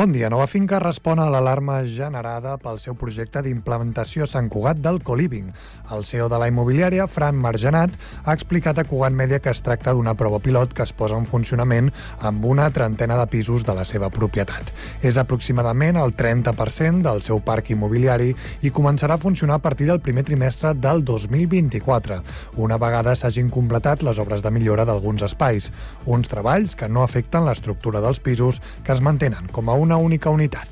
Bon dia. Nova Finca respon a l'alarma generada pel seu projecte d'implementació a Sant Cugat del Coliving. El CEO de la immobiliària, Fran Margenat, ha explicat a Cugat Mèdia que es tracta d'una prova pilot que es posa en funcionament amb una trentena de pisos de la seva propietat. És aproximadament el 30% del seu parc immobiliari i començarà a funcionar a partir del primer trimestre del 2024, una vegada s'hagin completat les obres de millora d'alguns espais, uns treballs que no afecten l'estructura dels pisos que es mantenen com a una única unitat.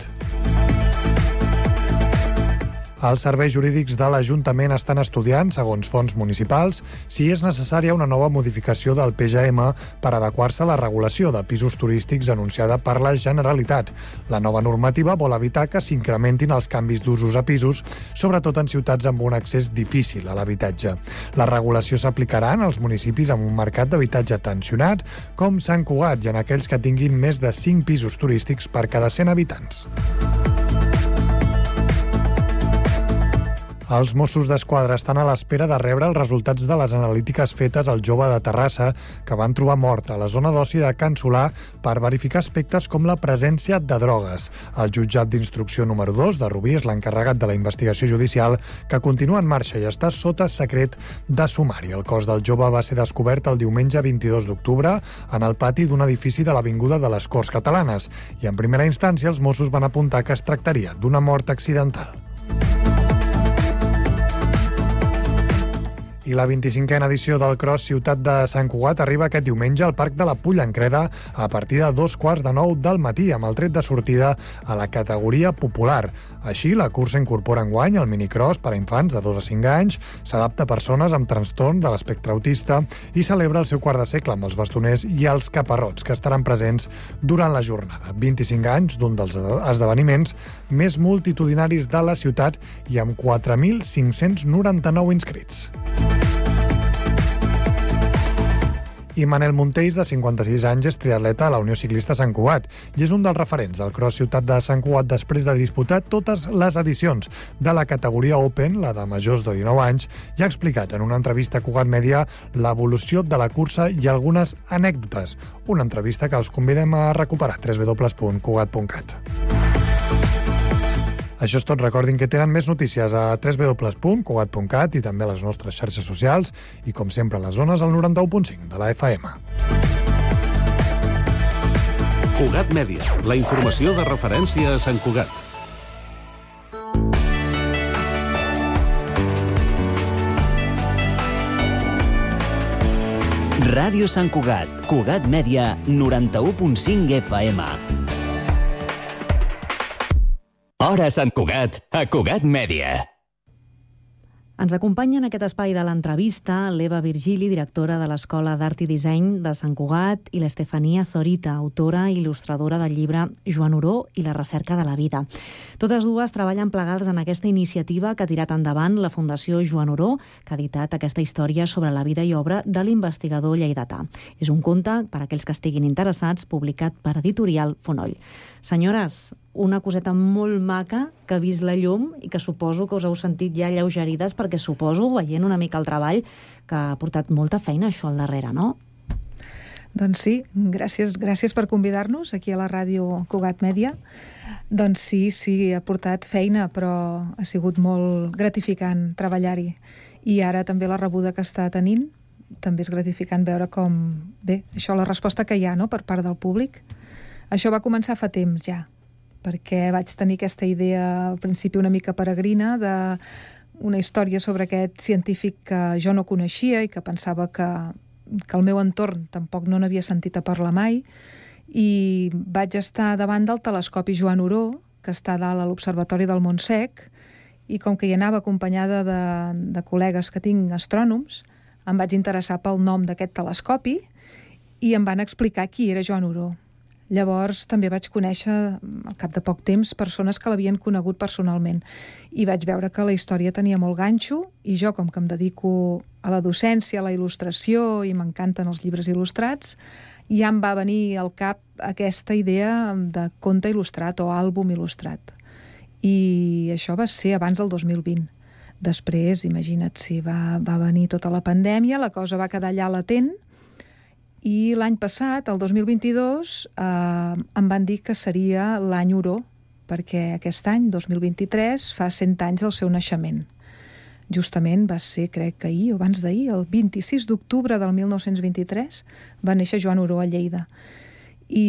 Els serveis jurídics de l'Ajuntament estan estudiant, segons fons municipals, si és necessària una nova modificació del PGM per adequar-se a la regulació de pisos turístics anunciada per la Generalitat. La nova normativa vol evitar que s'incrementin els canvis d'usos a pisos, sobretot en ciutats amb un accés difícil a l'habitatge. La regulació s'aplicarà en els municipis amb un mercat d'habitatge tensionat, com Sant Cugat, i en aquells que tinguin més de 5 pisos turístics per cada 100 habitants. Els Mossos d'Esquadra estan a l'espera de rebre els resultats de les analítiques fetes al jove de Terrassa que van trobar mort a la zona d'oci de Can Solà per verificar aspectes com la presència de drogues. El jutjat d'instrucció número 2 de Rubí és l'encarregat de la investigació judicial que continua en marxa i està sota secret de sumari. El cos del jove va ser descobert el diumenge 22 d'octubre en el pati d'un edifici de l'Avinguda de les Corts Catalanes i en primera instància els Mossos van apuntar que es tractaria d'una mort accidental. I la 25a edició del Cross Ciutat de Sant Cugat arriba aquest diumenge al Parc de la Pulla en Creda a partir de dos quarts de nou del matí amb el tret de sortida a la categoria popular. Així, la cursa incorpora enguany el minicross per a infants de 2 a 5 anys, s'adapta a persones amb trastorn de l'espectre autista i celebra el seu quart de segle amb els bastoners i els caparrots, que estaran presents durant la jornada. 25 anys d'un dels esdeveniments més multitudinaris de la ciutat i amb 4.599 inscrits. I Manel Montells, de 56 anys, és triatleta a la Unió Ciclista Sant Cugat i és un dels referents del Cross Ciutat de Sant Cugat després de disputar totes les edicions de la categoria Open, la de majors de 19 anys, i ha explicat en una entrevista a Cugat Mèdia l'evolució de la cursa i algunes anècdotes. Una entrevista que els convidem a recuperar www.cugat.cat. Això és tot. Recordin que tenen més notícies a www.cugat.cat i també a les nostres xarxes socials i, com sempre, a les zones al 91.5 de la FM. Cugat Mèdia, la informació de referència a Sant Cugat. Ràdio Sant Cugat, Cugat Mèdia, 91.5 FM. Hora Sant Cugat, a Cugat Mèdia. Ens acompanya en aquest espai de l'entrevista l'Eva Virgili, directora de l'Escola d'Art i Disseny de Sant Cugat, i l'Estefania Zorita, autora i il·lustradora del llibre Joan Oró i la recerca de la vida. Totes dues treballen plegades en aquesta iniciativa que ha tirat endavant la Fundació Joan Oró, que ha editat aquesta història sobre la vida i obra de l'investigador lleidatà. És un conte, per a aquells que estiguin interessats, publicat per editorial Fonoll. Senyores, una coseta molt maca que ha vist la llum i que suposo que us heu sentit ja lleugerides perquè suposo, veient una mica el treball, que ha portat molta feina això al darrere, no? Doncs sí, gràcies, gràcies per convidar-nos aquí a la ràdio Cugat Mèdia. Doncs sí, sí, ha portat feina, però ha sigut molt gratificant treballar-hi. I ara també la rebuda que està tenint, també és gratificant veure com, bé, això la resposta que hi ha no?, per part del públic. Això va començar fa temps ja, perquè vaig tenir aquesta idea al principi una mica peregrina de una història sobre aquest científic que jo no coneixia i que pensava que, que el meu entorn tampoc no n'havia sentit a parlar mai i vaig estar davant del telescopi Joan Oró, que està dalt a l'Observatori del Montsec, i com que hi anava acompanyada de, de col·legues que tinc astrònoms, em vaig interessar pel nom d'aquest telescopi i em van explicar qui era Joan Oró. Llavors també vaig conèixer, al cap de poc temps, persones que l'havien conegut personalment i vaig veure que la història tenia molt ganxo i jo, com que em dedico a la docència, a la il·lustració i m'encanten els llibres il·lustrats, ja em va venir al cap aquesta idea de conte il·lustrat o àlbum il·lustrat. I això va ser abans del 2020. Després, imagina't si va, va venir tota la pandèmia, la cosa va quedar allà latent I l'any passat, el 2022, eh, em van dir que seria l'any Oró, perquè aquest any, 2023, fa 100 anys del seu naixement. Justament va ser, crec que ahir o abans d'ahir, el 26 d'octubre del 1923, va néixer Joan Oró a Lleida. I,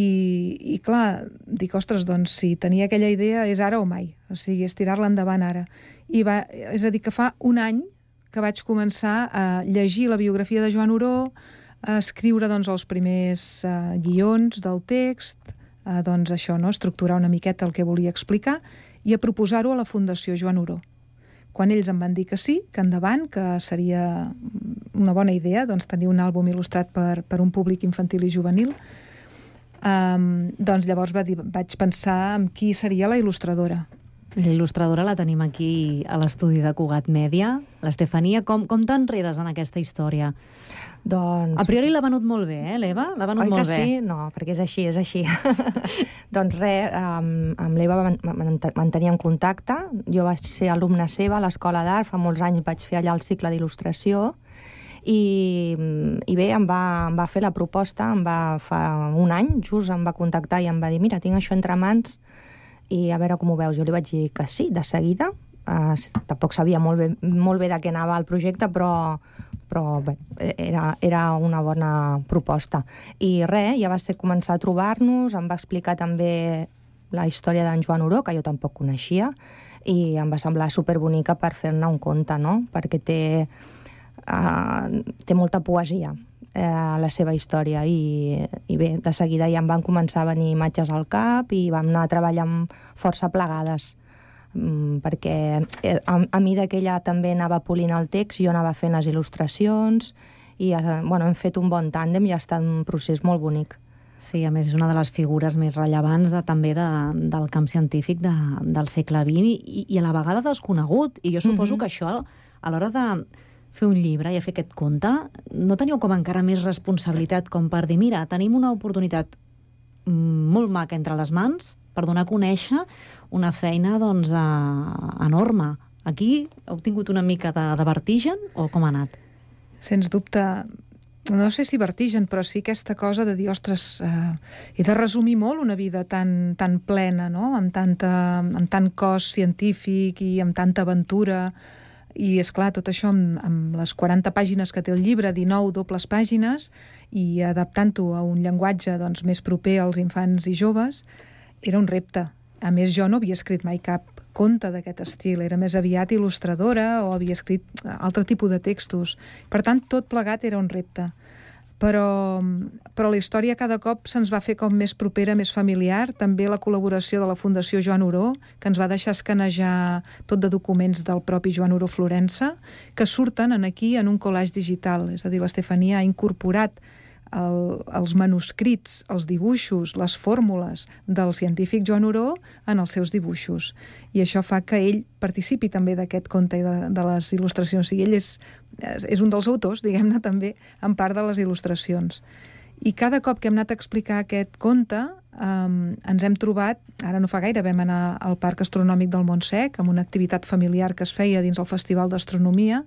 i clar, dic, ostres, doncs si tenia aquella idea és ara o mai, o sigui, és tirar-la endavant ara. I va, és a dir, que fa un any que vaig començar a llegir la biografia de Joan Oró, a escriure doncs, els primers uh, guions del text, uh, doncs això, no? estructurar una miqueta el que volia explicar i a proposar-ho a la Fundació Joan Oró. Quan ells em van dir que sí, que endavant, que seria una bona idea doncs, tenir un àlbum il·lustrat per, per un públic infantil i juvenil, um, doncs llavors va dir, vaig pensar en qui seria la il·lustradora. L'il·lustradora la tenim aquí a l'estudi de Cugat Mèdia. L'Estefania, com, com t'enredes en aquesta història? Doncs... A priori l'ha venut molt bé, eh, l'Eva? L'ha venut Oi molt que bé. sí? No, perquè és així, és així. doncs res, amb, amb l'Eva manteníem contacte. Jo vaig ser alumna seva a l'Escola d'Art, fa molts anys vaig fer allà el cicle d'il·lustració, i, i bé, em va, em va fer la proposta, em va, fa un any, just em va contactar i em va dir, mira, tinc això entre mans, i a veure com ho veus. Jo li vaig dir que sí, de seguida. Uh, tampoc sabia molt bé, molt bé de què anava el projecte, però, però bé, era, era una bona proposta. I res, ja va ser començar a trobar-nos, em va explicar també la història d'en Joan Oró, que jo tampoc coneixia, i em va semblar superbonica per fer-ne un conte, no? Perquè té, uh, té molta poesia eh, la seva història i, i bé, de seguida ja em van començar a venir imatges al cap i vam anar treballant força plegades mm, perquè eh, a, a mida que ella també anava polint el text, jo anava fent les il·lustracions i eh, bueno, hem fet un bon tàndem i ha estat un procés molt bonic. Sí, a més és una de les figures més rellevants de, també de, del camp científic de, del segle XX i, i a la vegada desconegut. I jo suposo mm -hmm. que això, a l'hora de fer un llibre i a fer aquest conte, no teniu com encara més responsabilitat com per dir, mira, tenim una oportunitat molt maca entre les mans per donar a conèixer una feina doncs, eh, enorme. Aquí heu tingut una mica de, de vertigen o com ha anat? Sens dubte, no sé si vertigen, però sí aquesta cosa de dir, ostres, eh, he de resumir molt una vida tan, tan plena, no? amb, tanta, amb tant cos científic i amb tanta aventura, i, és clar tot això amb, amb les 40 pàgines que té el llibre, 19 dobles pàgines, i adaptant-ho a un llenguatge doncs, més proper als infants i joves, era un repte. A més, jo no havia escrit mai cap conte d'aquest estil, era més aviat il·lustradora o havia escrit altre tipus de textos. Per tant, tot plegat era un repte però, però la història cada cop se'ns va fer com més propera, més familiar. També la col·laboració de la Fundació Joan Oró, que ens va deixar escanejar tot de documents del propi Joan Oró Florença, que surten en aquí en un collage digital. És a dir, l'Estefania ha incorporat el, els manuscrits, els dibuixos, les fórmules del científic Joan Oró en els seus dibuixos. I això fa que ell participi també d'aquest conte i de, de les il·lustracions. O sigui, ell és, és un dels autors, diguem-ne, també, en part de les il·lustracions. I cada cop que hem anat a explicar aquest conte, um, ens hem trobat, ara no fa gaire, vam anar al Parc Astronòmic del Montsec, amb una activitat familiar que es feia dins el Festival d'Astronomia,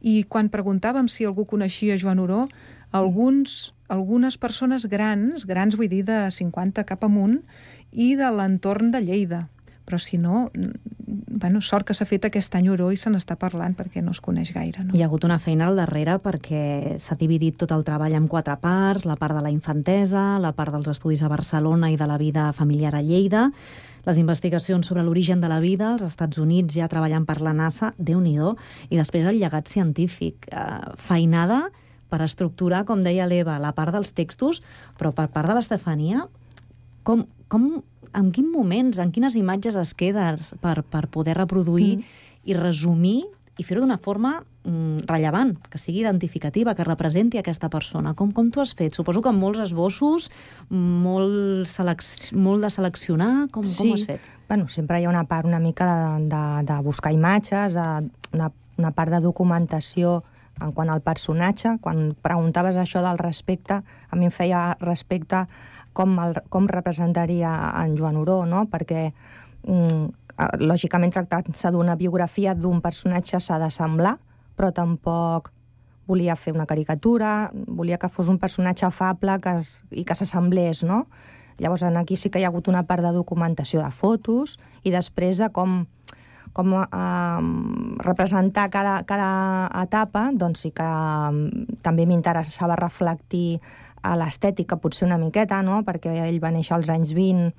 i quan preguntàvem si algú coneixia Joan Oró, alguns, algunes persones grans, grans vull dir de 50 cap amunt, i de l'entorn de Lleida. Però si no, bueno, sort que s'ha fet aquest any Oró i se n'està parlant perquè no es coneix gaire. No? Hi ha hagut una feina al darrere perquè s'ha dividit tot el treball en quatre parts, la part de la infantesa, la part dels estudis a Barcelona i de la vida familiar a Lleida, les investigacions sobre l'origen de la vida als Estats Units ja treballant per la NASA, déu nhi i després el llegat científic. Eh, feinada per estructurar, com deia l'Eva, la part dels textos, però per part de l'Estefania, com, com, en quins moments, en quines imatges es queda per, per poder reproduir mm. i resumir i fer-ho d'una forma mm, rellevant, que sigui identificativa, que representi aquesta persona. Com, com t'ho has fet? Suposo que amb molts esbossos, molt, selec molt de seleccionar, com, sí. com ho has fet? Bueno, sempre hi ha una part una mica de, de, de buscar imatges, de, una, una part de documentació en quant al personatge, quan preguntaves això del respecte, a mi em feia respecte com, el, com representaria en Joan Oró, no? perquè mm, lògicament tractant-se d'una biografia d'un personatge s'ha de semblar, però tampoc volia fer una caricatura, volia que fos un personatge afable que es, i que s'assemblés, no? Llavors, aquí sí que hi ha hagut una part de documentació de fotos i després de com, com eh, representar cada, cada etapa, doncs sí que eh, també m'interessava reflectir a l'estètica potser una miqueta, no? perquè ell va néixer als anys 20,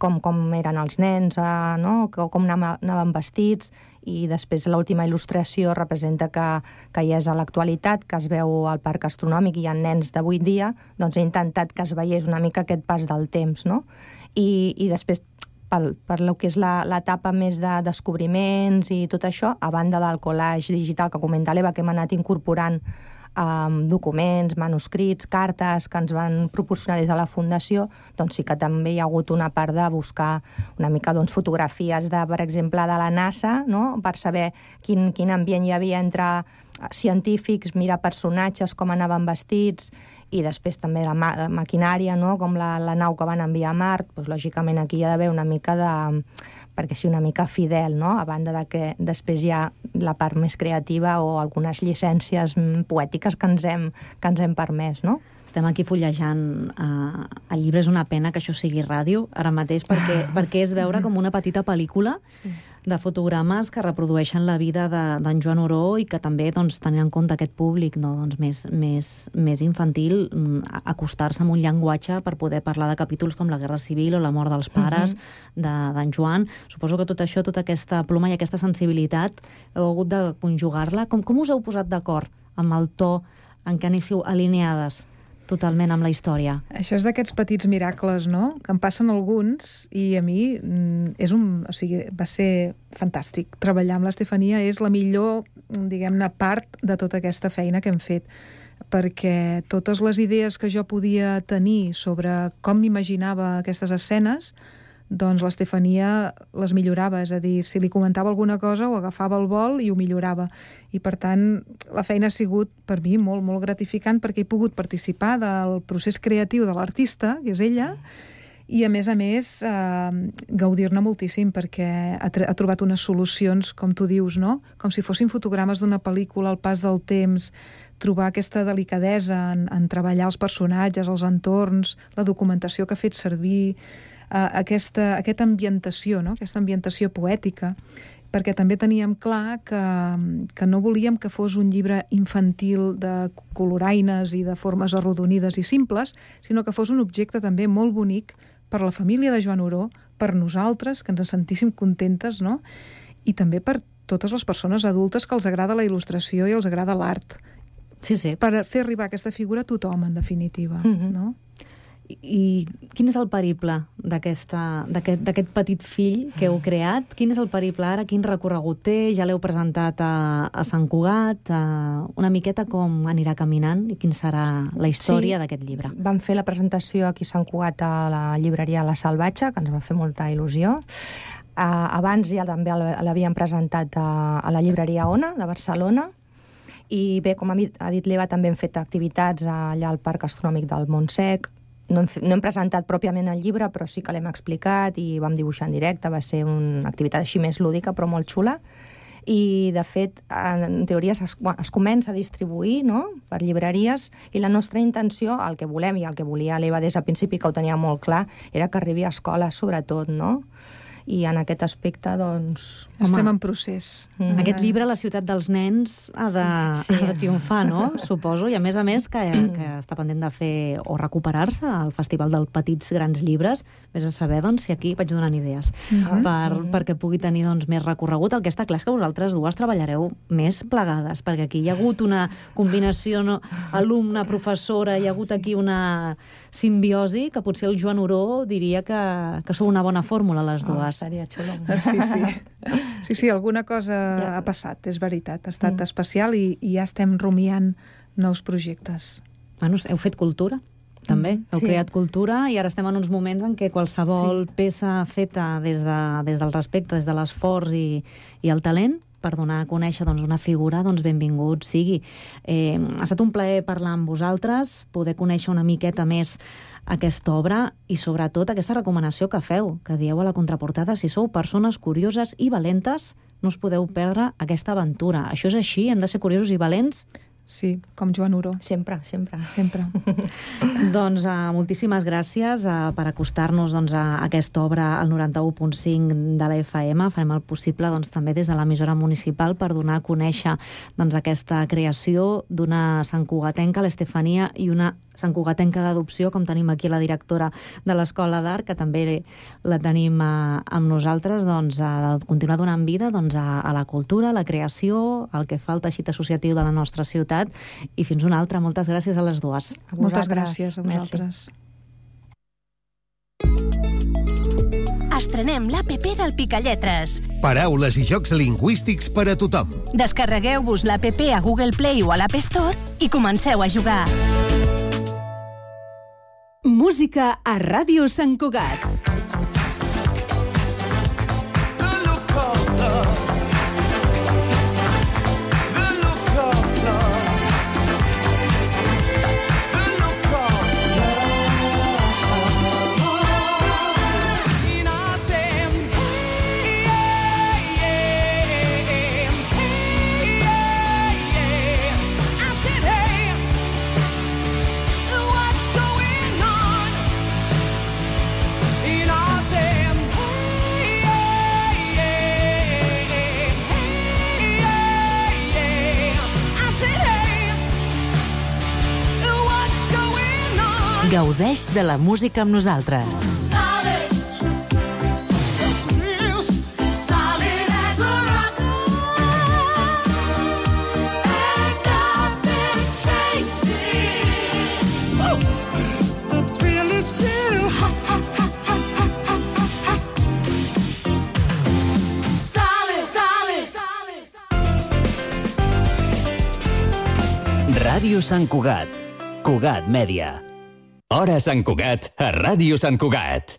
com, com eren els nens, eh, no? com anaven vestits, i després l'última il·lustració representa que, que hi és a l'actualitat, que es veu al parc astronòmic i hi ha nens 8 dia, doncs he intentat que es veiés una mica aquest pas del temps, no? I, i després pel, per lo que és l'etapa més de descobriments i tot això, a banda del collage digital que comenta l'Eva, que hem anat incorporant um, documents, manuscrits, cartes que ens van proporcionar des de la Fundació, doncs sí que també hi ha hagut una part de buscar una mica doncs, fotografies, de, per exemple, de la NASA, no? per saber quin, quin ambient hi havia entre científics, mirar personatges, com anaven vestits, i després també la, ma maquinària, no? com la, la nau que van enviar a Mart, doncs, lògicament aquí hi ha d'haver una mica de perquè sigui una mica fidel, no? a banda de que després hi ha la part més creativa o algunes llicències poètiques que ens hem, que ens hem permès. No? Estem aquí fullejant uh, el llibre. És una pena que això sigui ràdio ara mateix, perquè, perquè és veure com una petita pel·lícula sí de fotogrames que reprodueixen la vida d'en de, Joan Oró i que també, doncs, tenint en compte aquest públic no, doncs, més, més, més infantil, mm, acostar-se amb un llenguatge per poder parlar de capítols com la Guerra Civil o la mort dels pares mm -hmm. d'en de, Joan. Suposo que tot això, tota aquesta ploma i aquesta sensibilitat, heu hagut de conjugar-la. Com, com us heu posat d'acord amb el to en què anéssiu alineades? Totalment amb la història. Això és d'aquests petits miracles, no?, que em passen alguns i a mi mm, és un, o sigui, va ser fantàstic. Treballar amb l'Estefania és la millor, diguem-ne, part de tota aquesta feina que hem fet perquè totes les idees que jo podia tenir sobre com m'imaginava aquestes escenes doncs l'Estefania les millorava, és a dir, si li comentava alguna cosa ho agafava al vol i ho millorava. I per tant, la feina ha sigut per mi molt, molt gratificant perquè he pogut participar del procés creatiu de l'artista, que és ella, i a més a més eh, gaudir-ne moltíssim perquè ha, ha trobat unes solucions, com tu dius, no? com si fossin fotogrames d'una pel·lícula al pas del temps, trobar aquesta delicadesa en, en treballar els personatges, els entorns, la documentació que ha fet servir, aquesta, aquesta ambientació, no? aquesta ambientació poètica, perquè també teníem clar que, que no volíem que fos un llibre infantil de coloraines i de formes arrodonides i simples, sinó que fos un objecte també molt bonic per la família de Joan Oró, per nosaltres, que ens sentíssim contentes, no? i també per totes les persones adultes que els agrada la il·lustració i els agrada l'art. Sí, sí. Per fer arribar aquesta figura a tothom, en definitiva. Mm -hmm. no? I quin és el periple d'aquest petit fill que heu creat? Quin és el periple ara? Quin recorregut té? Ja l'heu presentat a, a Sant Cugat? A, una miqueta com anirà caminant i quin serà la història sí, d'aquest llibre? Vam fer la presentació aquí a Sant Cugat a la llibreria La Salvatge, que ens va fer molta il·lusió. Uh, abans ja també l'havíem presentat a, a la llibreria Ona, de Barcelona, i bé, com ha dit l'Eva, també hem fet activitats allà al Parc Astronòmic del Montsec, no hem, no hem presentat pròpiament el llibre, però sí que l'hem explicat i vam dibuixar en directe. Va ser una activitat així més lúdica, però molt xula. I, de fet, en teoria es, es comença a distribuir no? per llibreries i la nostra intenció, el que volem i el que volia l'Eva des del principi, que ho tenia molt clar, era que arribi a escoles, sobretot, no? I en aquest aspecte, doncs... Home, Estem en procés. Mm. Aquest llibre, La ciutat dels nens, ha de, sí, sí. ha de triomfar, no? Suposo. I a més a més que, que està pendent de fer o recuperar-se al Festival dels Petits Grans Llibres. Vés a saber, doncs, si aquí vaig donant idees mm -hmm. per, mm -hmm. perquè pugui tenir doncs, més recorregut. El que està clar és que vosaltres dues treballareu més plegades, perquè aquí hi ha hagut una combinació no? alumne-professora, hi ha hagut aquí una simbiosi que potser el Joan Oró diria que, que sou una bona fórmula les dues. Oh, seria xulo. Sí, sí. Sí, sí, alguna cosa ja. ha passat, és veritat. Ha estat mm. especial i, i ja estem rumiant nous projectes. Bueno, heu fet cultura, també. Mm, Heu sí. creat cultura i ara estem en uns moments en què qualsevol sí. peça feta des, de, des del respecte, des de l'esforç i, i el talent per donar a conèixer doncs, una figura, doncs benvingut sigui. Eh, ha estat un plaer parlar amb vosaltres, poder conèixer una miqueta més aquesta obra i sobretot aquesta recomanació que feu, que dieu a la contraportada, si sou persones curioses i valentes, no us podeu perdre aquesta aventura. Això és així? Hem de ser curiosos i valents? Sí, com Joan Uro. Sempre, sempre. Sempre. doncs uh, moltíssimes gràcies uh, per acostar-nos doncs, a aquesta obra al 91.5 de la FM. Farem el possible doncs, també des de l'emissora municipal per donar a conèixer doncs, aquesta creació d'una Sant Cugatenca, l'Estefania, i una Sant Cugatenca d'adopció, com tenim aquí la directora de l'Escola d'Art, que també la tenim uh, amb nosaltres, doncs, a continuar donant vida doncs, a, a la cultura, a la creació, al que fa el teixit associatiu de la nostra ciutat, i fins una altra. Moltes gràcies a les dues. A Moltes gràcies a vosaltres. Estrenem l'APP del Picalletres. Paraules i jocs lingüístics per a tothom. Descarregueu-vos l'APP a Google Play o a l'App Store i comenceu a jugar. Música a Ràdio Sant Cugat. Gaudeix de la música amb nosaltres. Ràdio Sant Cugat. Cugat Mèdia. Hora Sant Cugat, a Ràdio Sant Cugat.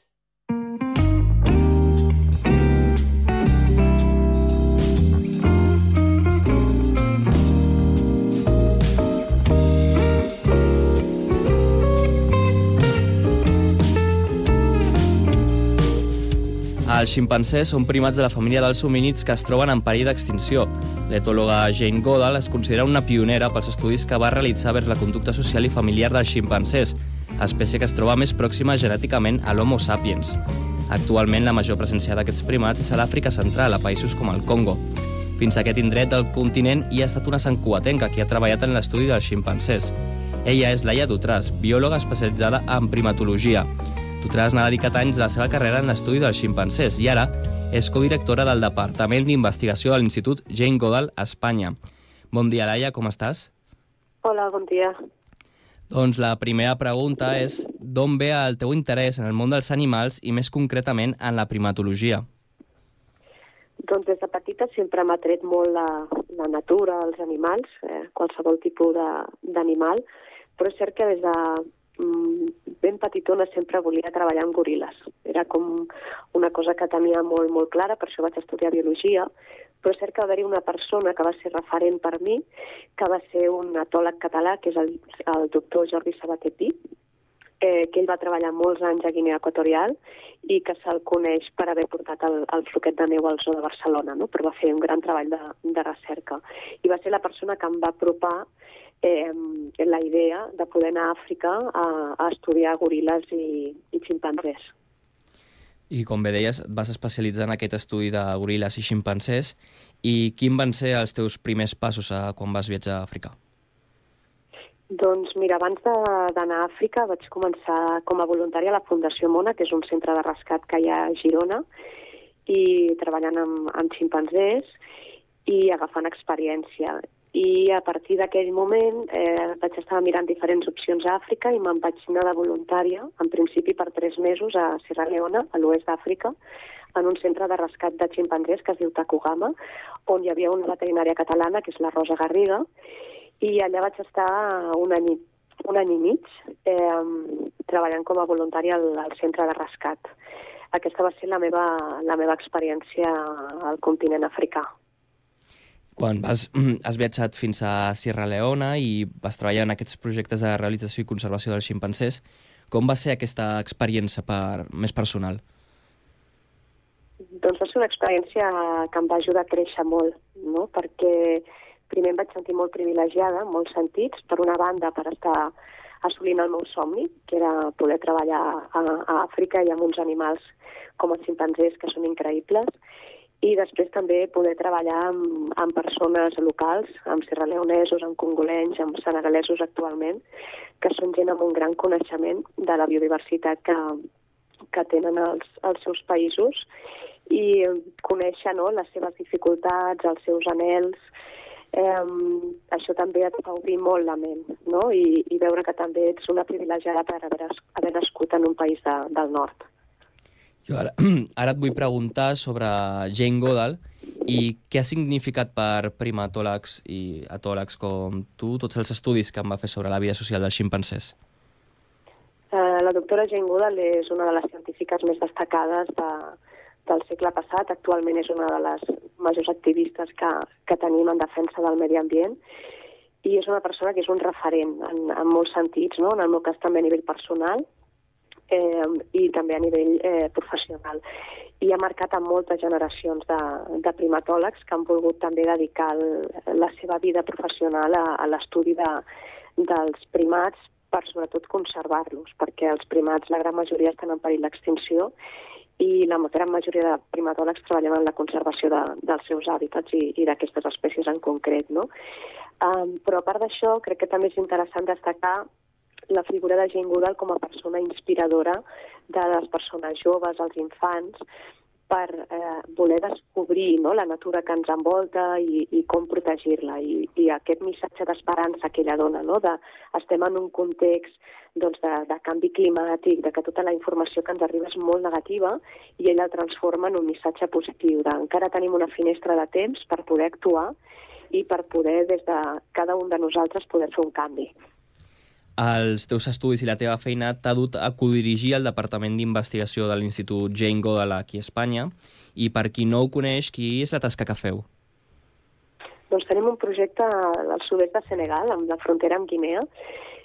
Els ximpancers són primats de la família dels homínids que es troben en perill d'extinció. L'etòloga Jane Goodall es considera una pionera pels estudis que va realitzar vers la conducta social i familiar dels ximpancers, espècie que es troba més pròxima genèticament a l'Homo sapiens. Actualment, la major presència d'aquests primats és a l'Àfrica central, a països com el Congo. Fins a aquest indret del continent hi ha estat una santcuatenca que ha treballat en l'estudi dels ximpancers. Ella és Laia Dutràs, biòloga especialitzada en primatologia. Dutràs n'ha dedicat anys de la seva carrera en l'estudi dels ximpancers i ara és codirectora del Departament d'Investigació a l'Institut Jane Goodall a Espanya. Bon dia, Laia, com estàs? Hola, bon dia. Doncs la primera pregunta és d'on ve el teu interès en el món dels animals i més concretament en la primatologia? Doncs des de petita sempre m'ha tret molt la, la natura, els animals, eh, qualsevol tipus d'animal, però és cert que des de mm, ben petitona sempre volia treballar amb goril·les. Era com una cosa que tenia molt, molt clara, per això vaig estudiar biologia, però és cert que va haver-hi una persona que va ser referent per mi, que va ser un atòleg català, que és el, el doctor Jordi Sabater eh, que ell va treballar molts anys a Guinea Equatorial i que se'l coneix per haver portat el, el floquet de neu al zoo de Barcelona, no? però va fer un gran treball de, de recerca. I va ser la persona que em va apropar eh, la idea de poder anar a Àfrica a, a estudiar goril·les i, i ximpanzés. I com bé deies, vas especialitzar en aquest estudi de goril·les i ximpancers. I quin van ser els teus primers passos a, quan vas viatjar a Àfrica? Doncs mira, abans d'anar a Àfrica vaig començar com a voluntària a la Fundació Mona, que és un centre de rescat que hi ha a Girona, i treballant amb, amb ximpanzés i agafant experiència i a partir d'aquell moment eh, vaig estar mirant diferents opcions a Àfrica i me'n vaig anar de voluntària, en principi per tres mesos, a Sierra Leona, a l'oest d'Àfrica, en un centre de rescat de ximpanzés que es diu Takugama, on hi havia una veterinària catalana, que és la Rosa Garriga, i allà vaig estar un any, un any i mig eh, treballant com a voluntària al, al centre de rescat. Aquesta va ser la meva, la meva experiència al continent africà. Quan vas, has viatjat fins a Sierra Leona i vas treballar en aquests projectes de realització i conservació dels ximpancers, com va ser aquesta experiència per, més personal? Doncs va ser una experiència que em va ajudar a créixer molt, no? perquè primer em vaig sentir molt privilegiada, en molts sentits, per una banda per estar assolint el meu somni, que era poder treballar a, a Àfrica i amb uns animals com els ximpanzés, que són increïbles, i després també poder treballar amb, amb persones locals, amb serraleonesos, amb congolenys, amb senegalesos actualment, que són gent amb un gran coneixement de la biodiversitat que, que tenen els, els seus països i conèixer no, les seves dificultats, els seus anels, eh, això també et fa obrir molt la ment no? I, i veure que també ets una privilegiada per haver, haver nascut en un país de, del nord. Jo ara, ara et vull preguntar sobre Jane Goodall i què ha significat per primatòlegs i atòlegs com tu tots els estudis que em va fer sobre la vida social dels ximpancers? Uh, la doctora Jane Goodall és una de les científiques més destacades de, del segle passat. Actualment és una de les majors activistes que, que tenim en defensa del medi ambient i és una persona que és un referent en, en molts sentits, no? en el meu cas també a nivell personal eh, i també a nivell eh, professional. I ha marcat a moltes generacions de, de primatòlegs que han volgut també dedicar el, la seva vida professional a, a l'estudi de, dels primats per sobretot conservar-los, perquè els primats, la gran majoria, estan en perill d'extinció i la gran majoria de primatòlegs treballen en la conservació de, dels seus hàbitats i, i d'aquestes espècies en concret. No? Um, però a part d'això, crec que també és interessant destacar la figura de Jane Goodall com a persona inspiradora de les persones joves, els infants, per eh, voler descobrir no, la natura que ens envolta i, i com protegir-la. I, I aquest missatge d'esperança que ella dona, no, de estem en un context doncs, de, de canvi climàtic, de que tota la informació que ens arriba és molt negativa i ella el transforma en un missatge positiu, de encara tenim una finestra de temps per poder actuar i per poder, des de cada un de nosaltres, poder fer un canvi els teus estudis i la teva feina t'ha dut a codirigir el Departament d'Investigació de l'Institut Jane Goodall aquí a Espanya i per qui no ho coneix, qui és la tasca que feu? Doncs tenim un projecte al sud-est de Senegal, amb la frontera amb Guinea,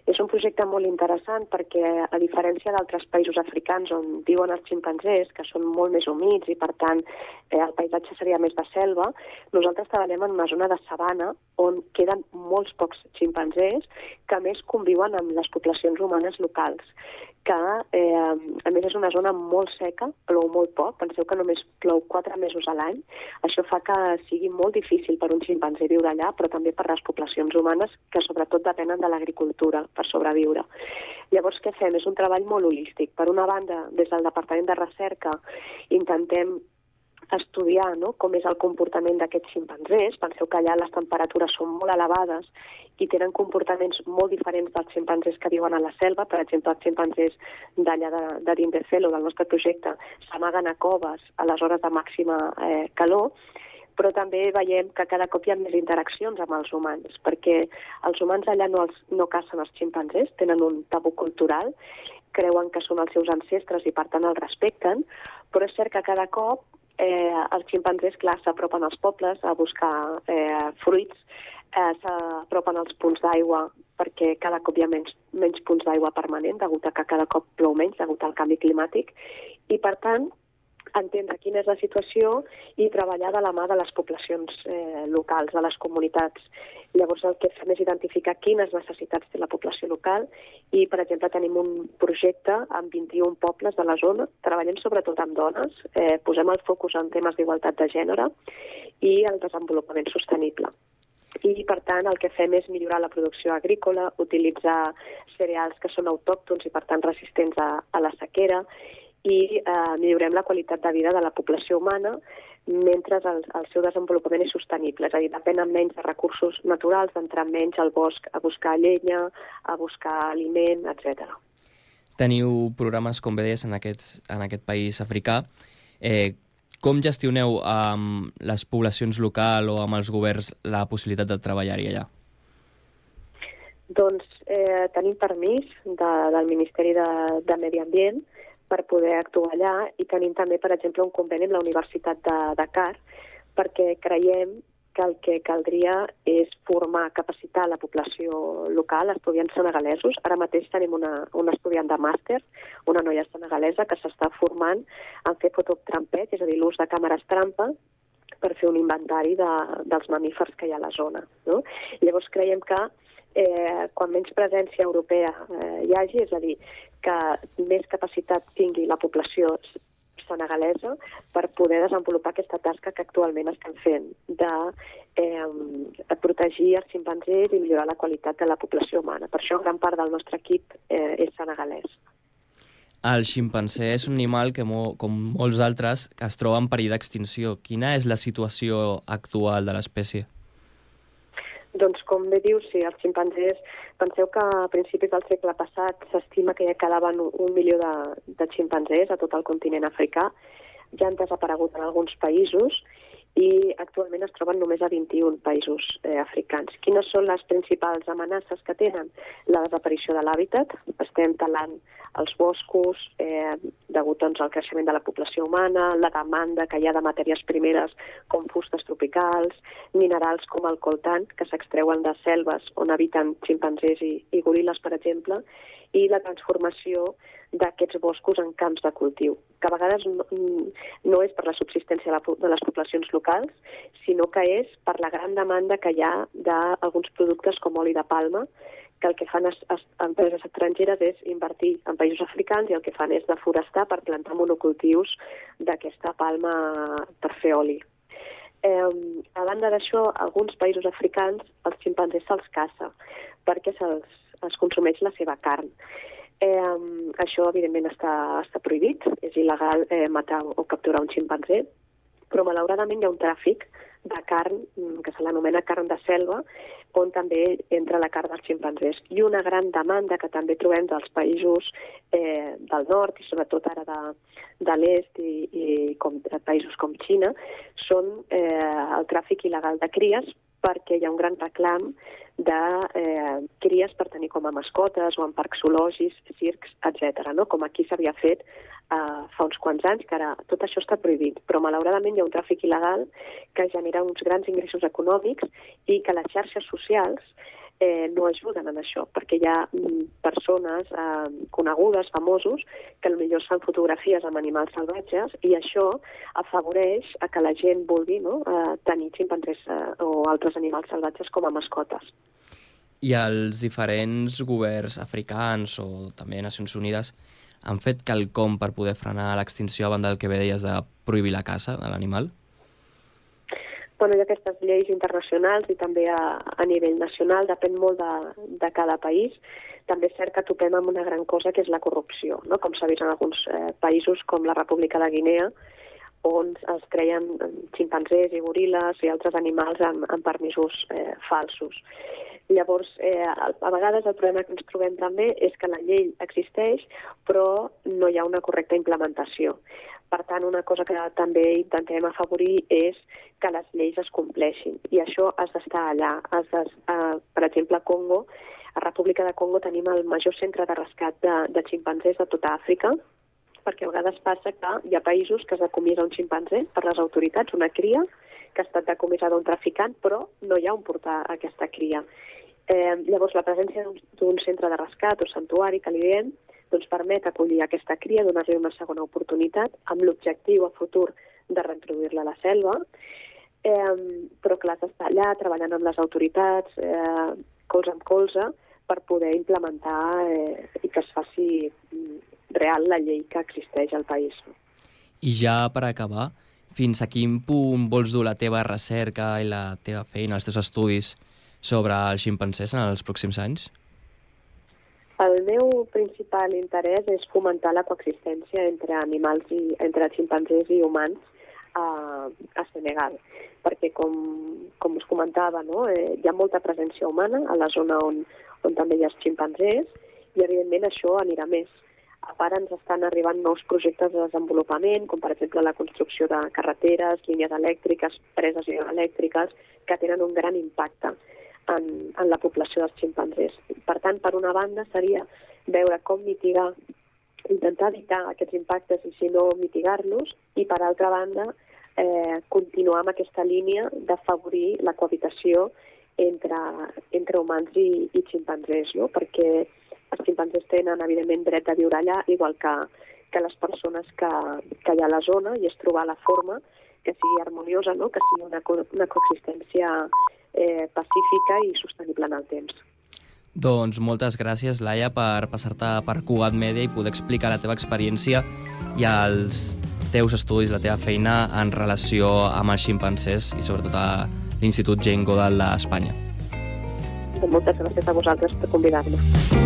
és un projecte molt interessant perquè, a diferència d'altres països africans on viuen els ximpanzés, que són molt més humits i, per tant, eh, el paisatge seria més de selva, nosaltres treballem en una zona de sabana on queden molts pocs ximpanzés que, més, conviuen amb les poblacions humanes locals que, eh, a més, és una zona molt seca, plou molt poc, penseu que només plou quatre mesos a l'any. Això fa que sigui molt difícil per un ximpanzé viure allà, però també per les poblacions humanes que sobretot depenen de l'agricultura per sobreviure. Llavors, què fem? És un treball molt holístic. Per una banda, des del Departament de Recerca intentem estudiar no? com és el comportament d'aquests ximpanzés. Penseu que allà les temperatures són molt elevades i tenen comportaments molt diferents dels ximpanzés que viuen a la selva. Per exemple, els ximpanzés d'allà de, de Dindefel o del nostre projecte s'amaguen a coves a les hores de màxima eh, calor, però també veiem que cada cop hi ha més interaccions amb els humans, perquè els humans allà no, els, no cacen els ximpanzés, tenen un tabú cultural, creuen que són els seus ancestres i per tant els respecten, però és cert que cada cop eh, els ximpanzés, clar, s'apropen als pobles a buscar eh, fruits, eh, s'apropen als punts d'aigua perquè cada cop hi ha menys, menys punts d'aigua permanent, degut a que cada cop plou menys, degut al canvi climàtic, i per tant entendre quina és la situació i treballar de la mà de les poblacions eh, locals, de les comunitats. Llavors el que fem és identificar quines necessitats té la població local i, per exemple, tenim un projecte amb 21 pobles de la zona, treballem sobretot amb dones, eh, posem el focus en temes d'igualtat de gènere i el desenvolupament sostenible i per tant el que fem és millorar la producció agrícola, utilitzar cereals que són autòctons i per tant resistents a, a la sequera i eh, millorem la qualitat de vida de la població humana mentre el, el seu desenvolupament és sostenible, és a dir, depenen menys de recursos naturals, d'entrar menys al bosc a buscar llenya, a buscar aliment, etc. Teniu programes, com bé deies, en, aquest, en aquest país africà. Eh, com gestioneu amb les poblacions locals o amb els governs la possibilitat de treballar-hi allà? Doncs eh, tenim permís de, del Ministeri de, de Medi Ambient per poder actuar allà i tenim també, per exemple, un conveni amb la Universitat de Dakar perquè creiem que el que caldria és formar, capacitar la població local, estudiants senegalesos. Ara mateix tenim una, una estudiant de màster, una noia senegalesa, que s'està formant en fer fototrampet, és a dir, l'ús de càmeres trampa, per fer un inventari de, dels mamífers que hi ha a la zona. No? Llavors creiem que eh, quan menys presència europea eh, hi hagi, és a dir, que més capacitat tingui la població senegalesa per poder desenvolupar aquesta tasca que actualment estem fent de, eh, protegir els ximpanzés i millorar la qualitat de la població humana. Per això gran part del nostre equip eh, és senegalès. El ximpanzé és un animal que, com molts altres, que es troba en perill d'extinció. Quina és la situació actual de l'espècie? Doncs com bé dius, sí, els ximpanzés, penseu que a principis del segle passat s'estima que ja quedaven un milió de, de ximpanzés a tot el continent africà, ja han desaparegut en alguns països i actualment es troben només a 21 països eh, africans. Quines són les principals amenaces que tenen? La desaparició de l'hàbitat, estem talant els boscos eh, degut doncs, al creixement de la població humana, la demanda que hi ha de matèries primeres com fustes tropicals, minerals com el coltan, que s'extreuen de selves on habiten ximpanzés i, i goril·les, per exemple, i la transformació d'aquests boscos en camps de cultiu, que a vegades no, no és per la subsistència de les poblacions locals, sinó que és per la gran demanda que hi ha d'alguns productes com oli de palma, que el que fan es, es, empreses estrangeres és invertir en països africans i el que fan és deforestar per plantar monocultius d'aquesta palma per fer oli. Eh, a banda d'això, alguns països africans els ximpanzés se'ls caça perquè se'ls es consumeix la seva carn. Eh, això, evidentment, està, està prohibit. És il·legal eh, matar o capturar un ximpanzé, però malauradament hi ha un tràfic de carn, mm, que se l'anomena carn de selva, on també entra la carn dels ximpanzés. I una gran demanda que també trobem dels països eh, del nord, i sobretot ara de, de l'est i, i com, països com Xina, són eh, el tràfic il·legal de cries perquè hi ha un gran reclam de eh, cries per tenir com a mascotes o en parcs zoològics, circs, etc. No? Com aquí s'havia fet eh, fa uns quants anys, que ara tot això està prohibit, però malauradament hi ha un tràfic il·legal que genera uns grans ingressos econòmics i que les xarxes socials eh, no ajuden en això, perquè hi ha mm, persones eh, conegudes, famosos, que potser fan fotografies amb animals salvatges i això afavoreix a que la gent vulgui no, eh, tenir ximpanzés eh, o altres animals salvatges com a mascotes. I els diferents governs africans o també Nacions Unides han fet quelcom per poder frenar l'extinció a banda del que bé deies de prohibir la caça de l'animal? Bueno, hi ha aquestes lleis internacionals i també a, a nivell nacional, depèn molt de, de cada país. També és cert que topem amb una gran cosa que és la corrupció, no? com s'ha vist en alguns eh, països com la República de Guinea, on es creien ximpanzés i goril·les i altres animals amb, amb permisos eh, falsos. Llavors, eh, a vegades el problema que ens trobem també és que la llei existeix, però no hi ha una correcta implementació. Per tant, una cosa que també intentem afavorir és que les lleis es compleixin. I això has d'estar allà. Has de, uh, per exemple, a Congo, a República de Congo tenim el major centre de rescat de, de ximpanzés de tota Àfrica, perquè a vegades passa que hi ha països que es decomisa un ximpanzé per les autoritats, una cria, que ha estat decomissada un traficant, però no hi ha on portar aquesta cria. Eh, llavors, la presència d'un centre de rescat o santuari que li diem doncs permet acollir aquesta cria, donar-li una segona oportunitat, amb l'objectiu a futur de reintroduir-la a la selva, eh, però clar, d'estar allà treballant amb les autoritats, eh, colze amb colze, per poder implementar eh, i que es faci mm, real la llei que existeix al país. I ja per acabar, fins a quin punt vols dur la teva recerca i la teva feina, els teus estudis sobre els ximpancers en els pròxims anys? El meu principal interès és fomentar la coexistència entre animals i entre ximpanzés i humans a, a Senegal, perquè com, com us comentava, no, eh, hi ha molta presència humana a la zona on, on també hi ha ximpanzés i evidentment això anirà més. A part ens estan arribant nous projectes de desenvolupament, com per exemple la construcció de carreteres, línies elèctriques, preses elèctriques, que tenen un gran impacte en, en la població dels ximpanzés. Per tant, per una banda seria veure com mitigar, intentar evitar aquests impactes i si no mitigar-los, i per altra banda eh, continuar amb aquesta línia d'afavorir la cohabitació entre, entre humans i, i ximpanzés, no? perquè els ximpanzés tenen evidentment dret a viure allà, igual que, que les persones que, que hi ha a la zona, i és trobar la forma que sigui harmoniosa, no? que sigui una, co una coexistència eh, pacífica i sostenible en el temps. Doncs moltes gràcies, Laia, per passar-te per Cugat Media i poder explicar la teva experiència i els teus estudis, la teva feina en relació amb els ximpancers i sobretot a l'Institut Jane Goodall d'Espanya. Moltes gràcies a vosaltres per convidar-me.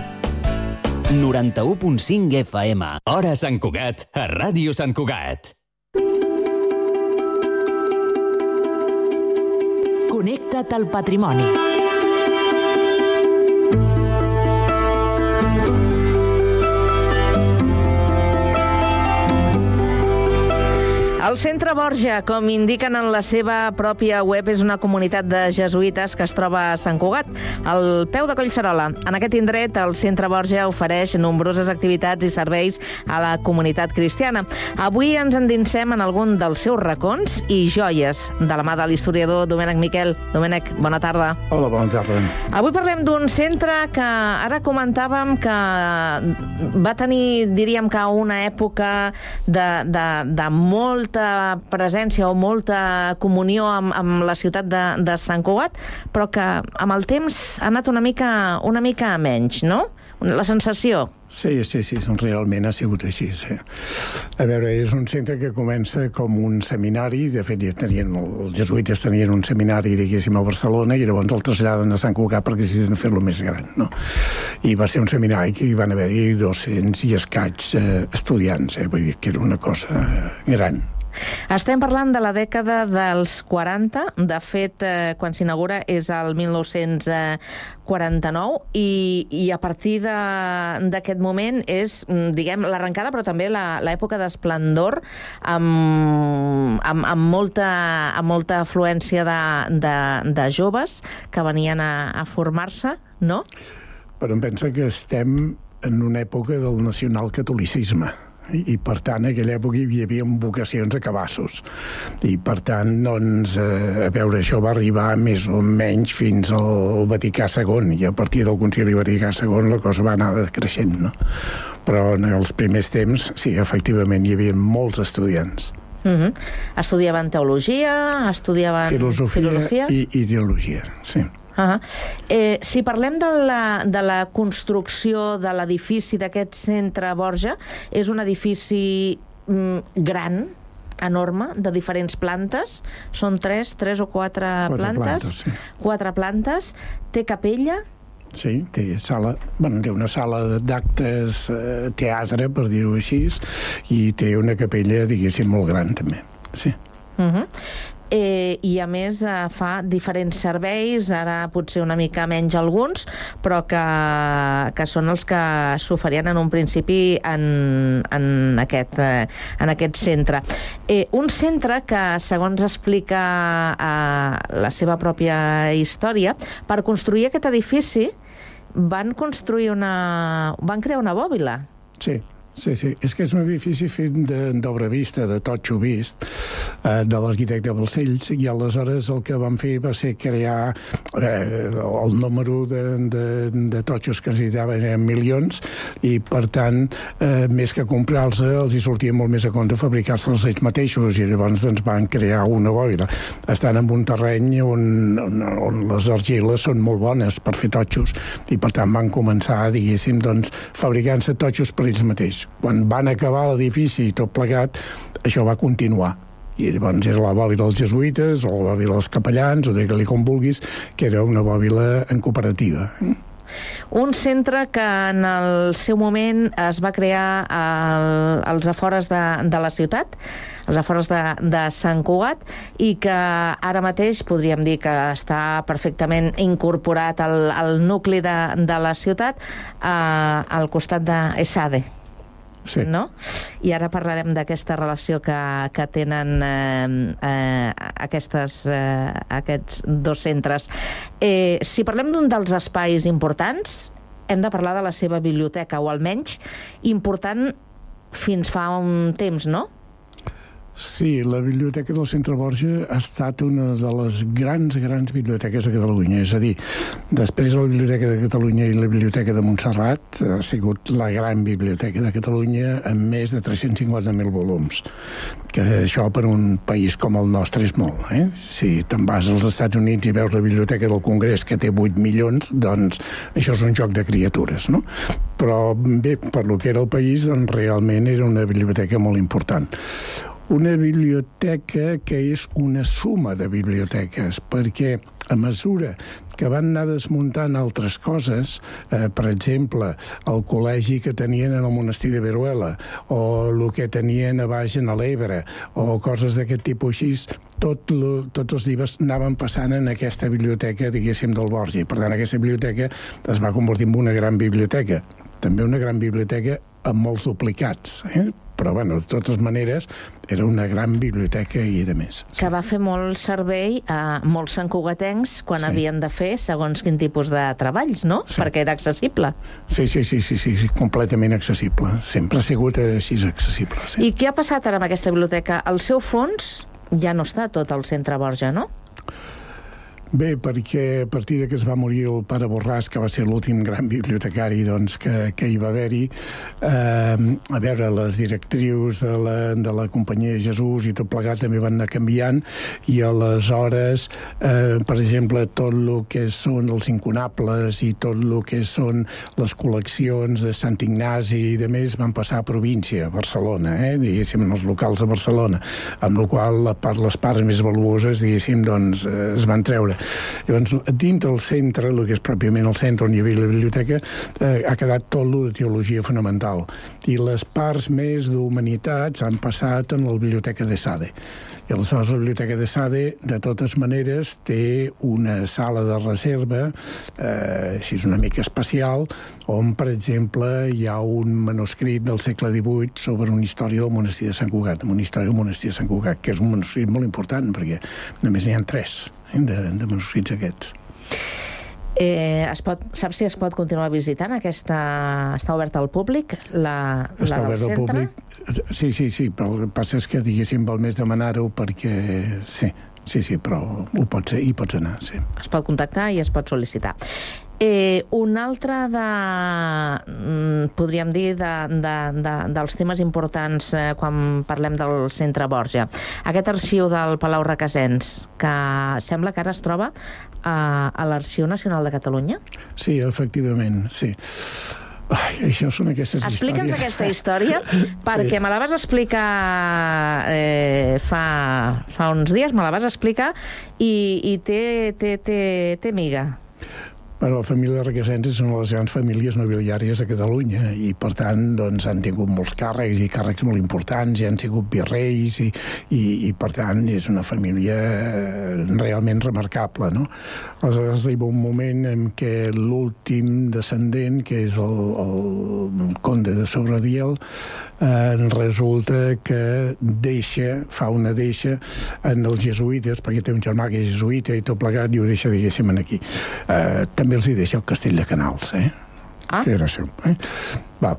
91.5 FM. Hora Sant Cugat, a Ràdio Sant Cugat. Connecta't al patrimoni. El Centre Borja, com indiquen en la seva pròpia web, és una comunitat de jesuïtes que es troba a Sant Cugat, al peu de Collserola. En aquest indret, el Centre Borja ofereix nombroses activitats i serveis a la comunitat cristiana. Avui ens endinsem en algun dels seus racons i joies, de la mà de l'historiador Domènec Miquel. Domènec, bona tarda. Hola, bona tarda. Avui parlem d'un centre que ara comentàvem que va tenir, diríem que una època de, de, de molt molta presència o molta comunió amb, amb la ciutat de, de Sant Cugat, però que amb el temps ha anat una mica, una mica menys, no? La sensació. Sí, sí, sí, realment ha sigut així. Sí. A veure, és un centre que comença com un seminari, de fet, tenien, els jesuïtes tenien un seminari, diguéssim, a Barcelona, i llavors el traslladen a Sant Cugat perquè necessiten fer-lo més gran, no? I va ser un seminari que hi van haver-hi 200 i escaig eh, estudiants, eh? vull dir que era una cosa gran. Estem parlant de la dècada dels 40, de fet, eh, quan s'inaugura és el 1949, i, i a partir d'aquest moment és, mm, diguem, l'arrencada, però també l'època d'esplendor, amb, amb, amb, molta, amb molta afluència de, de, de joves que venien a, a formar-se, no? Però em pensa que estem en una època del nacionalcatolicisme i per tant en aquella època hi havia vocacions a cabassos i per tant doncs eh, a veure això va arribar més o menys fins al Vaticà II i a partir del Concili Vaticà II la cosa va anar creixent no? però en els primers temps sí, efectivament hi havia molts estudiants Uh -huh. Estudiaven teologia, estudiaven filosofia, filosofia? i ideologia, sí. Uh -huh. eh, si parlem de la, de la construcció de l'edifici d'aquest centre Borja, és un edifici mm, gran, enorme, de diferents plantes. Són tres, tres o quatre, quatre plantes. plantes sí. Quatre plantes. Té capella, Sí, té sala, bueno, té una sala d'actes, eh, teatre, per dir-ho així, i té una capella, diguéssim, molt gran, també. Sí. Uh -huh eh, i a més eh, fa diferents serveis, ara potser una mica menys alguns, però que, que són els que s'oferien en un principi en, en, aquest, eh, en aquest centre. Eh, un centre que, segons explica eh, la seva pròpia història, per construir aquest edifici van construir una... van crear una bòbila. Sí, Sí, sí, és que és un edifici fet d'obra vista, de totxo vist, eh, de l'arquitecte Balcells, i aleshores el que van fer va ser crear eh, el número de, de, de totxos que necessitaven eren milions, i per tant, eh, més que comprar-los, els hi sortia molt més a compte fabricar-se-els ells mateixos, i llavors doncs, van crear una bòbila. Estan en un terreny on, on, on les argiles són molt bones per fer totxos, i per tant van començar, diguéssim, doncs, fabricant-se totxos per ells mateixos quan van acabar l'edifici i tot plegat, això va continuar i llavors era la bòbila dels jesuïtes o la bòbila dels capellans o digue-li com vulguis que era una bòbila en cooperativa un centre que en el seu moment es va crear al, als afores de, de la ciutat, als afores de, de Sant Cugat, i que ara mateix podríem dir que està perfectament incorporat al, al nucli de, de la ciutat, eh, al costat d'Esade. Sí. No? I ara parlarem d'aquesta relació que, que tenen eh, eh, aquestes, eh, aquests dos centres. Eh, si parlem d'un dels espais importants, hem de parlar de la seva biblioteca, o almenys important fins fa un temps, no? Sí, la Biblioteca del Centre Borja ha estat una de les grans, grans biblioteques de Catalunya. És a dir, després de la Biblioteca de Catalunya i la Biblioteca de Montserrat, ha sigut la gran biblioteca de Catalunya amb més de 350.000 volums. Que això per un país com el nostre és molt. Eh? Si te'n vas als Estats Units i veus la Biblioteca del Congrés, que té 8 milions, doncs això és un joc de criatures, no? Però bé, per lo que era el país, doncs realment era una biblioteca molt important una biblioteca que és una suma de biblioteques, perquè a mesura que van anar desmuntant altres coses, eh, per exemple, el col·legi que tenien en el monestir de Veruela, o el que tenien a baix en l'Ebre, o coses d'aquest tipus així, tot lo, tots els llibres anaven passant en aquesta biblioteca, diguéssim, del Borgi. Per tant, aquesta biblioteca es va convertir en una gran biblioteca. També una gran biblioteca amb molts duplicats, eh? Però bueno, de totes maneres era una gran biblioteca i de més. Sí. Que va fer molt servei a molts santcugatencs quan sí. havien de fer segons quin tipus de treballs, no? Sí. Perquè era accessible. Sí, sí, sí, sí, sí, sí, completament accessible. Sempre ha sigut així accessible. Sí. I què ha passat ara amb aquesta biblioteca? El seu fons ja no està tot al centre Borja, no? Bé, perquè a partir de que es va morir el pare Borràs, que va ser l'últim gran bibliotecari doncs, que, que hi va haver-hi, eh, a veure, les directrius de la, de la companyia Jesús i tot plegat també van anar canviant, i aleshores, eh, per exemple, tot el que són els incunables i tot el que són les col·leccions de Sant Ignasi i de més van passar a província, a Barcelona, eh, diguéssim, els locals de Barcelona, amb la qual part, les parts més valuoses, diguéssim, doncs, eh, es van treure. Llavors, dintre del centre, el que és pròpiament el centre on hi havia la biblioteca, eh, ha quedat tot lo de teologia fonamental. I les parts més d'humanitats han passat en la biblioteca de Sade. I aleshores la Biblioteca de Sade, de totes maneres, té una sala de reserva, eh, així és una mica especial, on, per exemple, hi ha un manuscrit del segle XVIII sobre una història del monestir de Sant Cugat, una història del monestir de Sant Cugat, que és un manuscrit molt important, perquè només n'hi ha tres de, de manuscrits aquests. Eh, es pot, saps si es pot continuar visitant aquesta... Està oberta al públic, la, Està la del obert al centre? públic? Sí, sí, sí, però el que passa és que, diguéssim, val més demanar-ho perquè... Sí, sí, sí, però ho pots, hi pots anar, sí. Es pot contactar i es pot sol·licitar. Eh, un altre de, mm, podríem dir, de, de, de, dels temes importants eh, quan parlem del centre Borja. Aquest arxiu del Palau Requesens, que sembla que ara es troba a, a l'Arxiu Nacional de Catalunya. Sí, efectivament, sí. Ai, això són aquestes Explica'ns històries. aquesta història, perquè sí. me la vas explicar eh, fa, fa uns dies, me la vas explicar, i, i té, té, té, té miga. Bueno, la família Requesens és una de les grans famílies nobiliàries de Catalunya i, per tant, doncs, han tingut molts càrrecs i càrrecs molt importants, i han sigut virreis i, i, i per tant, és una família realment remarcable, no? Aleshores arriba un moment en què l'últim descendent, que és el, el conde de Sobradiel, eh, resulta que deixa, fa una deixa en els jesuïtes, perquè té un germà que és jesuïta i tot plegat, i ho deixa, diguéssim, aquí. Eh, també els hi deixa el castell de Canals, eh? Ah. que era seu. Eh? Va.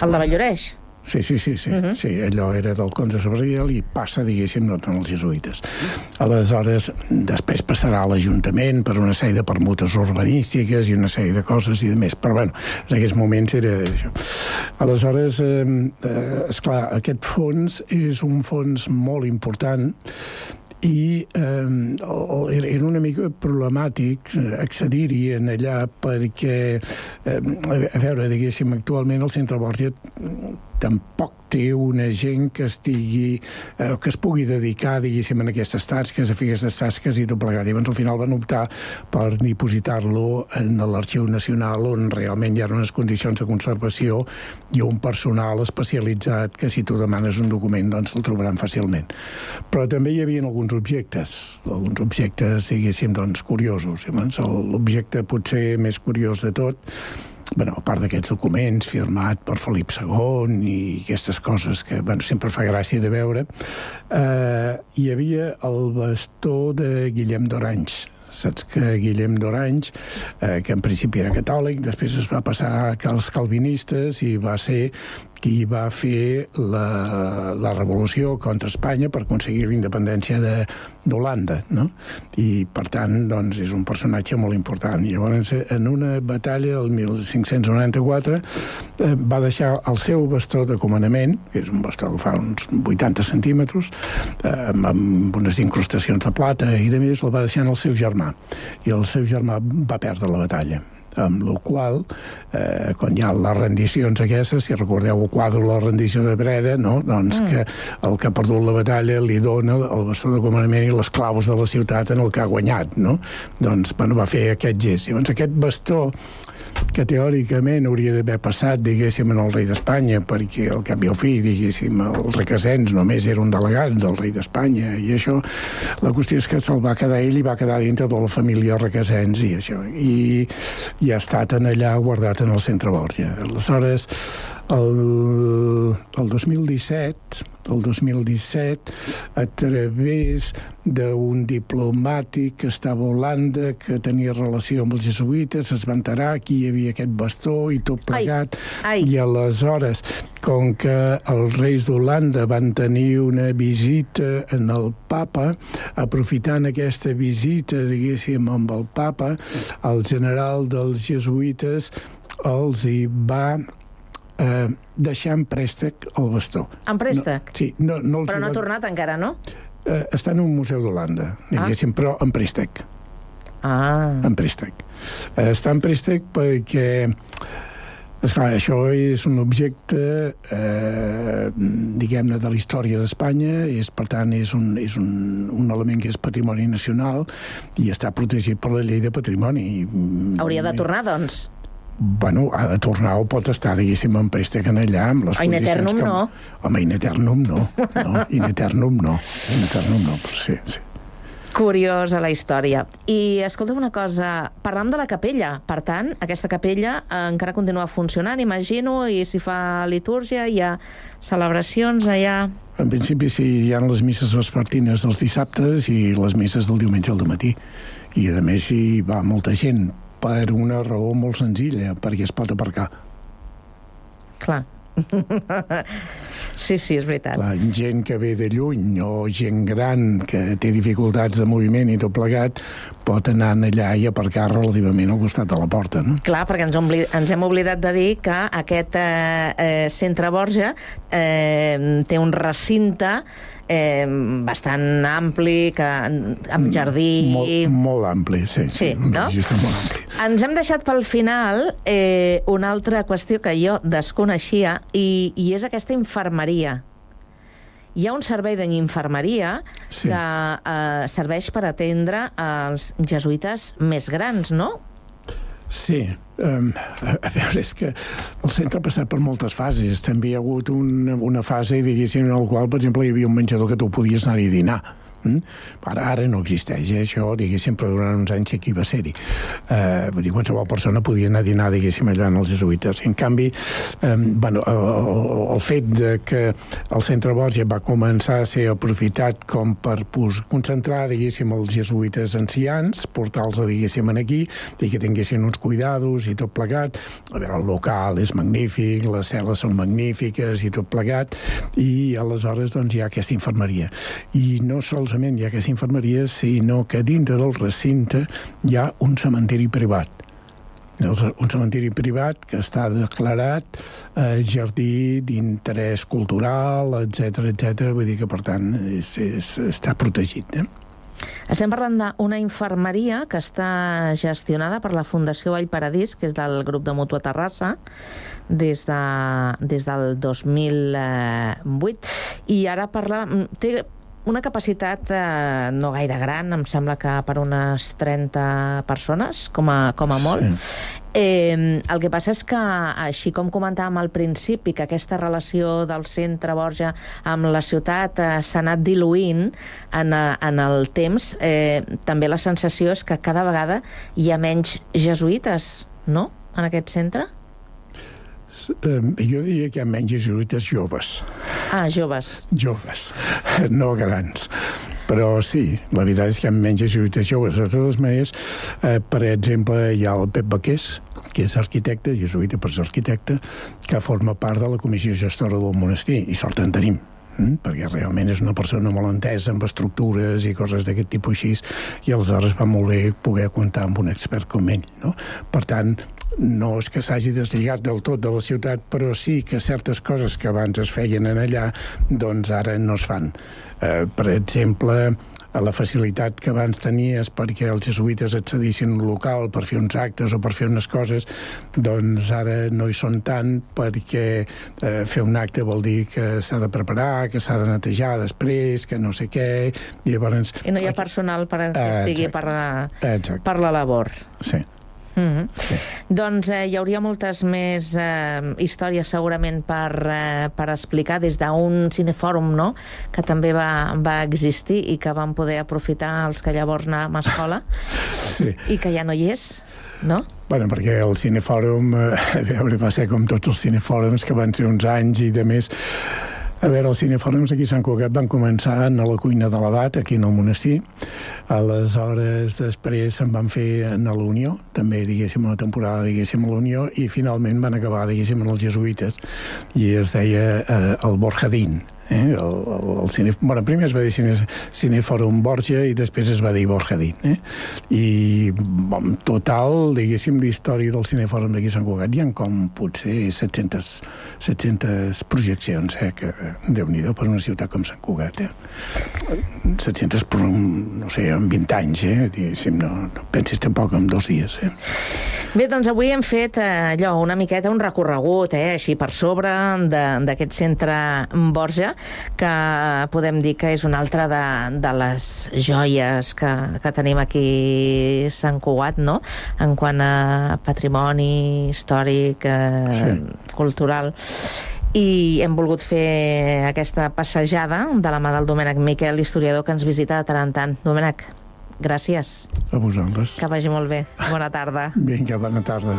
El de Valloreix? Sí, sí, sí, sí. Uh -huh. sí allò era del Comte Sabriel i passa, diguéssim, no tant els jesuïtes. Aleshores, després passarà a l'Ajuntament per una sèrie de permutes urbanístiques i una sèrie de coses i de més, però bueno, en aquells moments era això. Aleshores, eh, eh, esclar, aquest fons és un fons molt important i eh, era una mica problemàtic eh, accedir-hi en allà perquè, eh, a veure, diguéssim, actualment el Centre Borja tampoc té una gent que estigui, eh, que es pugui dedicar, diguéssim, a aquestes tasques, a fer aquestes tasques i tot plegat. Llavors, al final van optar per dipositar-lo en l'Arxiu Nacional, on realment hi ha unes condicions de conservació i un personal especialitzat que si tu demanes un document, doncs el trobaran fàcilment. Però també hi havia alguns objectes, alguns objectes, diguéssim, doncs, curiosos. L'objecte potser més curiós de tot bueno, a part d'aquests documents firmat per Felip II i aquestes coses que bueno, sempre fa gràcia de veure, eh, hi havia el bastó de Guillem d'Oranys, saps que Guillem d'Oranys, eh, que en principi era catòlic, després es va passar als calvinistes i va ser qui va fer la, la revolució contra Espanya per aconseguir la independència d'Holanda, no? I, per tant, doncs, és un personatge molt important. I llavors, en una batalla, el 1594, eh, va deixar el seu bastó de comandament, que és un bastó que fa uns 80 centímetres, eh, amb unes incrustacions de plata i de més, el va deixar en el seu germà. I el seu germà va perdre la batalla amb la qual, eh, quan hi ha les rendicions aquestes, si recordeu el quadre de la rendició de Breda, no? doncs mm. que el que ha perdut la batalla li dona el bastó de comandament i les claus de la ciutat en el que ha guanyat, no? Doncs, bueno, va fer aquest gest. Llavors, aquest bastó que teòricament hauria d'haver passat, diguéssim, en el rei d'Espanya, perquè el canvi al fill, diguéssim, els requesens només era un delegat del rei d'Espanya, i això, la qüestió és que se'l va quedar ell i va quedar dintre de la família requesens i això, i, i ha estat en allà guardat en el centre Borja. Aleshores, el, el 2017 el 2017 a través d'un diplomàtic que estava a Holanda, que tenia relació amb els jesuïtes, es va enterar que hi havia aquest bastó i tot plegat. Ai, ai. I aleshores, com que els reis d'Holanda van tenir una visita en el papa, aprofitant aquesta visita, diguéssim, amb el papa, el general dels jesuïtes els hi va eh, deixar en préstec el bastó. En préstec? No, sí. No, no però no ha tornat encara, no? Eh, està en un museu d'Holanda, diguéssim, ah. però en préstec. Ah. En préstec. Eh, està en préstec perquè Esclar, això és un objecte, eh, diguem-ne, de la història d'Espanya, és, per tant, és, un, és un, un element que és patrimoni nacional i està protegit per la llei de patrimoni. Hauria de tornar, doncs? Bueno, ha de tornar o pot estar, diguéssim, en préstec en allà, amb les in eternum que... no. Home, in eternum no. no. In eternum no. In eternum no, però sí, sí. Curiosa la història. I escolta'm una cosa, parlam de la capella. Per tant, aquesta capella encara continua funcionant, imagino, i si fa litúrgia, hi ha celebracions allà... En principi sí, hi ha les misses vespertines dels dissabtes i les misses del diumenge al matí. I, a més, hi va molta gent, per una raó molt senzilla, perquè es pot aparcar. Clar. Sí, sí, és veritat. La gent que ve de lluny o gent gran que té dificultats de moviment i tot plegat pot anar allà i aparcar relativament al costat de la porta, no? Clar, perquè ens, ombli, ens hem oblidat de dir que aquest eh, eh, centre Borja eh, té un recinte eh, bastant ampli, que, amb jardí... Molt, molt ampli, sí. Sí, sí no? molt ampli. Ens hem deixat pel final eh, una altra qüestió que jo desconeixia i, i és aquesta infermeria hi ha un servei d'infermeria sí. que eh, serveix per atendre els jesuïtes més grans, no? Sí, um, a, a veure, és que el centre ha passat per moltes fases. També hi ha hagut una, una fase, diguéssim, en la qual, per exemple, hi havia un menjador que tu podies anar-hi a dinar? Ara, ara no existeix, eh? això, diguéssim, però durant uns anys sí que hi va ser-hi. Eh, vull dir, qualsevol persona podia anar a dinar, diguéssim, allà en els jesuïtes. En canvi, eh, bueno, el, el fet de que el centre Borja va començar a ser aprofitat com per pues, concentrar, diguéssim, els jesuïtes ancians, portar-los, diguéssim, aquí, i que tinguessin uns cuidados i tot plegat. A veure, el local és magnífic, les cel·les són magnífiques i tot plegat, i aleshores doncs, hi ha aquesta infermeria. I no solament hi ha aquesta infermeria, sinó que dintre del recinte hi ha un cementiri privat un cementiri privat que està declarat eh, jardí d'interès cultural, etc etc. vull dir que, per tant, és, és, està protegit. Eh? Estem parlant d'una infermeria que està gestionada per la Fundació Vall Paradís, que és del grup de Mutua Terrassa, des, de, des del 2008, i ara parla... Té una capacitat eh, no gaire gran, em sembla que per unes 30 persones, com a, com a molt. Sí. Eh, el que passa és que, així com comentàvem al principi, que aquesta relació del centre Borja amb la ciutat eh, s'ha anat diluint en, eh, en el temps, eh, també la sensació és que cada vegada hi ha menys jesuïtes, no?, en aquest centre? Eh, jo diria que hi ha menys jesuïtes joves. Ah, joves. Joves, no grans. Però sí, la veritat és que hi ha menys jesuïtes joves. De totes maneres, eh, per exemple, hi ha el Pep Baqués, que és arquitecte, jesuïta per ser arquitecte, que forma part de la comissió gestora del monestir, i sort en tenim mm? perquè realment és una persona molt entesa amb estructures i coses d'aquest tipus així, i aleshores va molt bé poder comptar amb un expert com ell. No? Per tant, no és que s'hagi deslligat del tot de la ciutat, però sí que certes coses que abans es feien en allà, doncs ara no es fan. Eh, per exemple, la facilitat que abans tenies perquè els jesuïtes accedissin a un local per fer uns actes o per fer unes coses, doncs ara no hi són tant perquè eh, fer un acte vol dir que s'ha de preparar, que s'ha de netejar després, que no sé què... I, llavors, I no hi ha personal per que estigui per la, per la labor. Sí. Mm -hmm. sí. Doncs eh, hi hauria moltes més eh, històries segurament per, eh, per explicar des d'un cinefòrum no? que també va, va existir i que vam poder aprofitar els que llavors anàvem a escola sí. i que ja no hi és, no? Bueno, perquè el cinefòrum, eh, a veure, va ser com tots els cinefòrums que van ser uns anys i de més a veure, els cinefòrums aquí a Sant Cugat van començar a la cuina de l'abat, aquí en el monestir. Aleshores, després se'n van fer a la Unió, també, diguéssim, una temporada, diguéssim, a la Unió, i finalment van acabar, diguéssim, en els jesuïtes, i es deia eh, el Borjadín, Eh? El, el, el cine, bueno, primer es va dir cine, Cinefòrum Borja i després es va dir Borjadín. Eh? I en total, diguéssim, l'història del Cinefòrum d'aquí Sant Cugat hi ha com potser 700, 700 projeccions, eh? que déu nhi per una ciutat com Sant Cugat. Eh? 700 per, no sé, en 20 anys, eh? diguéssim, no, no pensis tampoc en dos dies. Eh? Bé, doncs avui hem fet eh, allò, una miqueta un recorregut, eh, així per sobre d'aquest centre Borja, que podem dir que és una altra de, de les joies que, que tenim aquí a Sant Cugat, no?, en quant a patrimoni històric, eh, sí. cultural i hem volgut fer aquesta passejada de la mà del Domènec Miquel, historiador que ens visita de tant en tant. Domènec, gràcies. A vosaltres. Que vagi molt bé. Bona tarda. Vinga, bona tarda.